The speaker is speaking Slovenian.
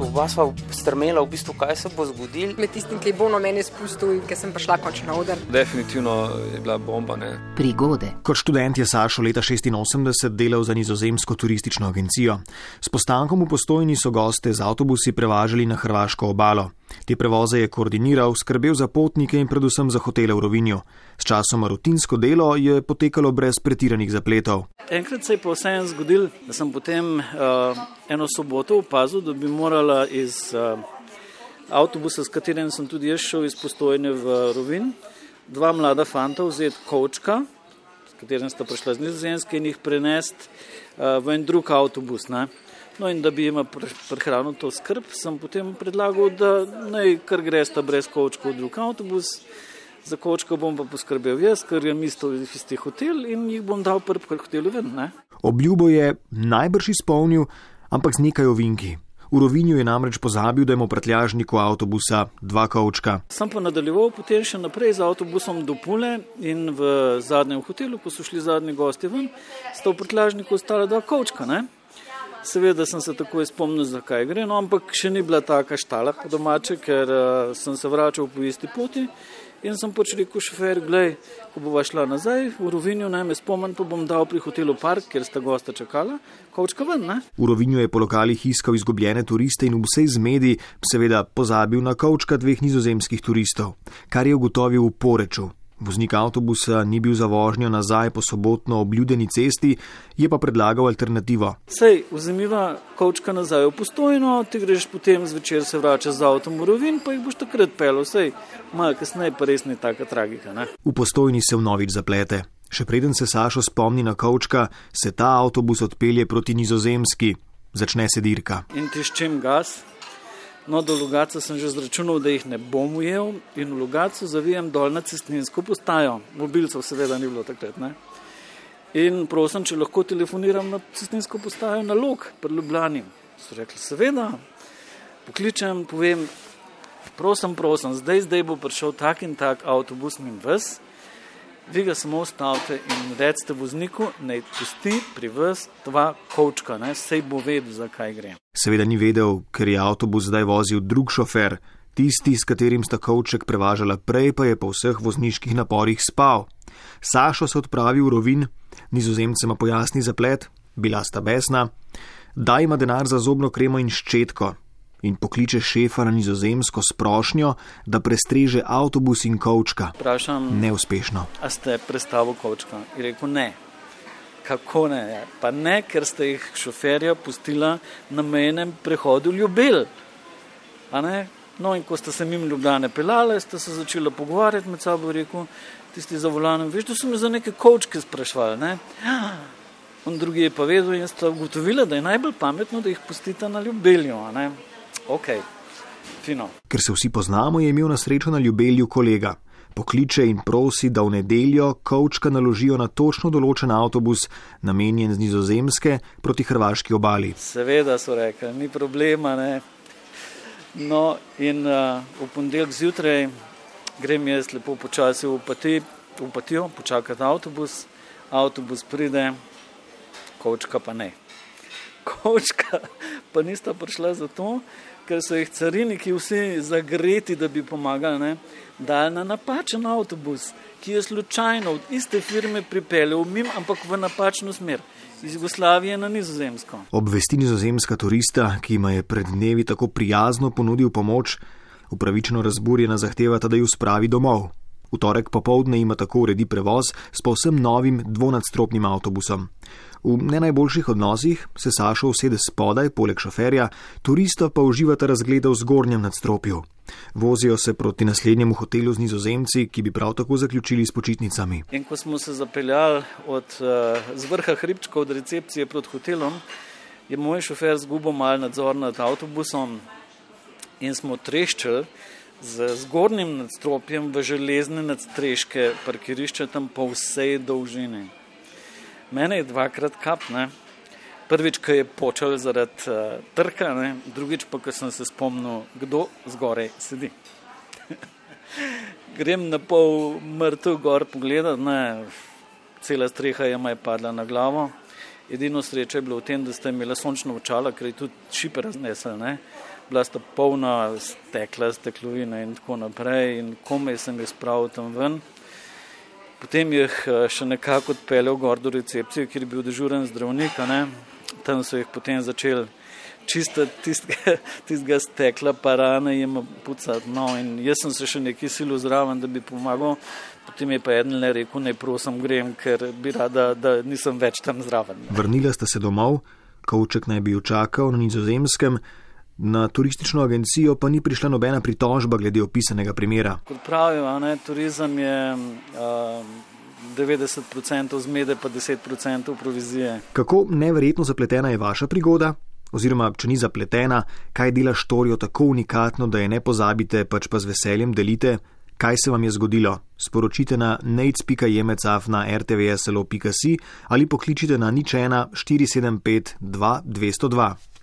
Oba sva strmela, v bistvu, kaj se bo zgodilo. Med tistim, ki je bolno meni spustil in ki sem prišla končno na oder. Definitivno je bila bomba. Ne? Prigode. Kot študent je Sašo leta 86 delal za nizozemsko turistično agencijo. S postankom v postojni so goste z avtobusi prevažali na hrvaško obalo. Te prevoze je koordiniral, skrbel za potnike in predvsem za hotele v Rovinju. S časom rutinsko delo je potekalo brez pretiranih zapletov. Enkrat se je pa vseeno zgodil, da sem potem uh, eno soboto opazil, da bi morala iz uh, avtobusa, s katerim sem tudi jaz šel iz postojne v Rovin, dva mlada fanta vzeti kočka, s katerim sta prišla z nizozemske in jih prenesti uh, v en drug avtobus. Ne? No, in da bi jim prehranil to skrb, sem potem predlagal, da naj kar gresta brez kočka v drug avtobus. Za kočka bom pa poskrbel jaz, ker je mesto v isti hotel in jih bom dal prvi hotelu ven. Ne? Obljubo je najbrž izpolnil, ampak z nekaj ovinki. V Rovinju je namreč pozabil, da ima v prtljažniku avtobusa dva kočka. Sem pa nadaljeval potem še naprej z avtobusom do Pule in v zadnjem hotelu, ko so šli zadnji gosti ven, sta v prtljažniku ostala dva kočka. Ne? Seveda sem se takoj spomnil, zakaj gre, no, ampak še ni bila taka štala po domače, ker uh, sem se vračal po isti poti in sem pač rekel šofer, gledaj, ko bova šla nazaj v Rovinju, naj me spomnim, pa bom dal pri hotelu Park, kjer sta gosta čakala, kočka ven. Ne? V Rovinju je po lokalih iskal izgubljene turiste in v vsej zmedi seveda pozabil na kočka dveh nizozemskih turistov, kar je ugotovil v Poreču. Voznik avtobusa ni bil za vožnjo nazaj po sobotno obljudeni cesti, je pa predlagal alternativo. Sej, vzemiva kočka nazaj v postojno, ti greš potem zvečer se vračati z avtom v rovin, pa jih boš takrat pel, sej, malo kasneje pa res ni taka tragika. Ne? V postojni se vnovič zaplete. Še preden se Sašo spomni na kočka, se ta avtobus odpelje proti nizozemski, začne se dirka. In ti s čim gas? No, do Lugaca sem že zračunal, da jih ne bom ujel in v Lugacu zavijem dol na cestninsko postajo. Mobilcev seveda ni bilo takrat. Ne? In prosim, če lahko telefoniram na cestninsko postajo na lok pred Ljubljani. So rekli, seveda, pokličem, povem, prosim, prosim, zdaj, zdaj bo prišel tak in tak avtobus in ves vi ga samo ustavite in recite vozniku, naj pusti pri vas dva kočka, ne, sej bo vedel, zakaj gre. Seveda ni vedel, ker je avtobus zdaj vozil drug šofer, tisti, s katerim sta koček prevažala prej, pa je po vseh vozniških naporih spal. Sašo se odpravi v rovin, nizozemcema pojasni zaplet, bila sta besna, daj ima denar za zobno kremo in ščetko, in pokliče šefa na nizozemsko s prošnjo, da prestreže avtobus in kočka. Vprašam, neuspešno. A ste prestavo kočka? Je rekel ne. Kako ne? Pa ne, ker ste jih šoferja pustila na menem prehodu Ljubel. No, in ko ste se mimo Ljubljane pelali, ste se začeli pogovarjati med sabo, rekel, tisti za volanom, veš, da so me za neke kočke sprašvali. Ne? On drugi je pa vedel in sta ugotovila, da je najbolj pametno, da jih pustite na Ljubelju ok, fino. Ker se vsi poznamo, je imel na srečo na ljubelju kolega. Pokliče in prosi, da v nedeljo kočka naložijo na točno določen avtobus, namenjen z nizozemske proti hrvaški obali. Seveda so rekli, ni problema. Ne? No, in uh, v ponedeljek zjutraj grem jaz lepo počasi v, pati, v patijo, počakati avtobus, avtobus pride, kočka pa ne. Kočka pa nista prišla zato, ker so jih cariniki vsi zagreti, da bi pomagali, dali na napačen avtobus, ki je slučajno od iste firme pripeljal mim, ampak v napačno smer. Iz Jugoslavije na Nizozemsko. Obvesti nizozemska turista, ki jim je pred dnevi tako prijazno ponudil pomoč, upravičeno razburjena zahtevata, da ju spravi domov. V torek popovdne ima tako uredi prevoz s povsem novim dvonadstropnim avtobusom. V ne najboljših odnosih se Sašo usede spodaj, poleg šoferja, turista pa uživata razgleda v zgornjem nadstropju. Vozijo se proti naslednjemu hotelu z nizozemci, ki bi prav tako zaključili s počitnicami. In ko smo se zapeljali od uh, vrha hribčka od recepcije proti hotelom, je moj šofer zgubil mal nadzor nad avtobusom in smo treščili z zgornjim nadstropjem v železne nadstreške parkirišča tam po vsej dolžini. Mene je dvakrat kapne. Prvič, ko je počel zaradi uh, trka, ne? drugič pa, ko sem se spomnil, kdo zgoraj sedi. Grem na pol mrtev gor pogledat, ne, cela streha je maj padla na glavo Edino sreča je bilo v tem, da ste imeli sončno očala, ker je tudi šipe raznesel. Bila sta polna stekla, steklovina in tako naprej in komaj sem jih spravil tam ven. Potem jih eh, še nekako odpeljal gor do recepcije, kjer je bil dežuren zdravnik. Tam so jih potem začeli čistiti tistega, stekla, pa rane jim pucati. No, in jaz sem se še nekaj silil zraven, da bi pomagal. Potem je pa en le rekel, naj prosim grem, ker bi rada, da nisem več tam zraven. Vrnila sta se domov, kavček naj bi jo čakal na nizozemskem. Na turistično agencijo pa ni prišla nobena pritožba glede opisanega primera. Kot pravijo, ne, turizem je uh, 90% zmede, pa 10% provizije. Kako neverjetno zapletena je vaša prigoda? Oziroma, če ni zapletena, kaj dela štorijo tako unikatno, da je ne pozabite, pač pa z veseljem delite, kaj se vam je zgodilo. Sporočite na nec.jemecaf na rtvslo.si ali pokličite na nič 1 475 202.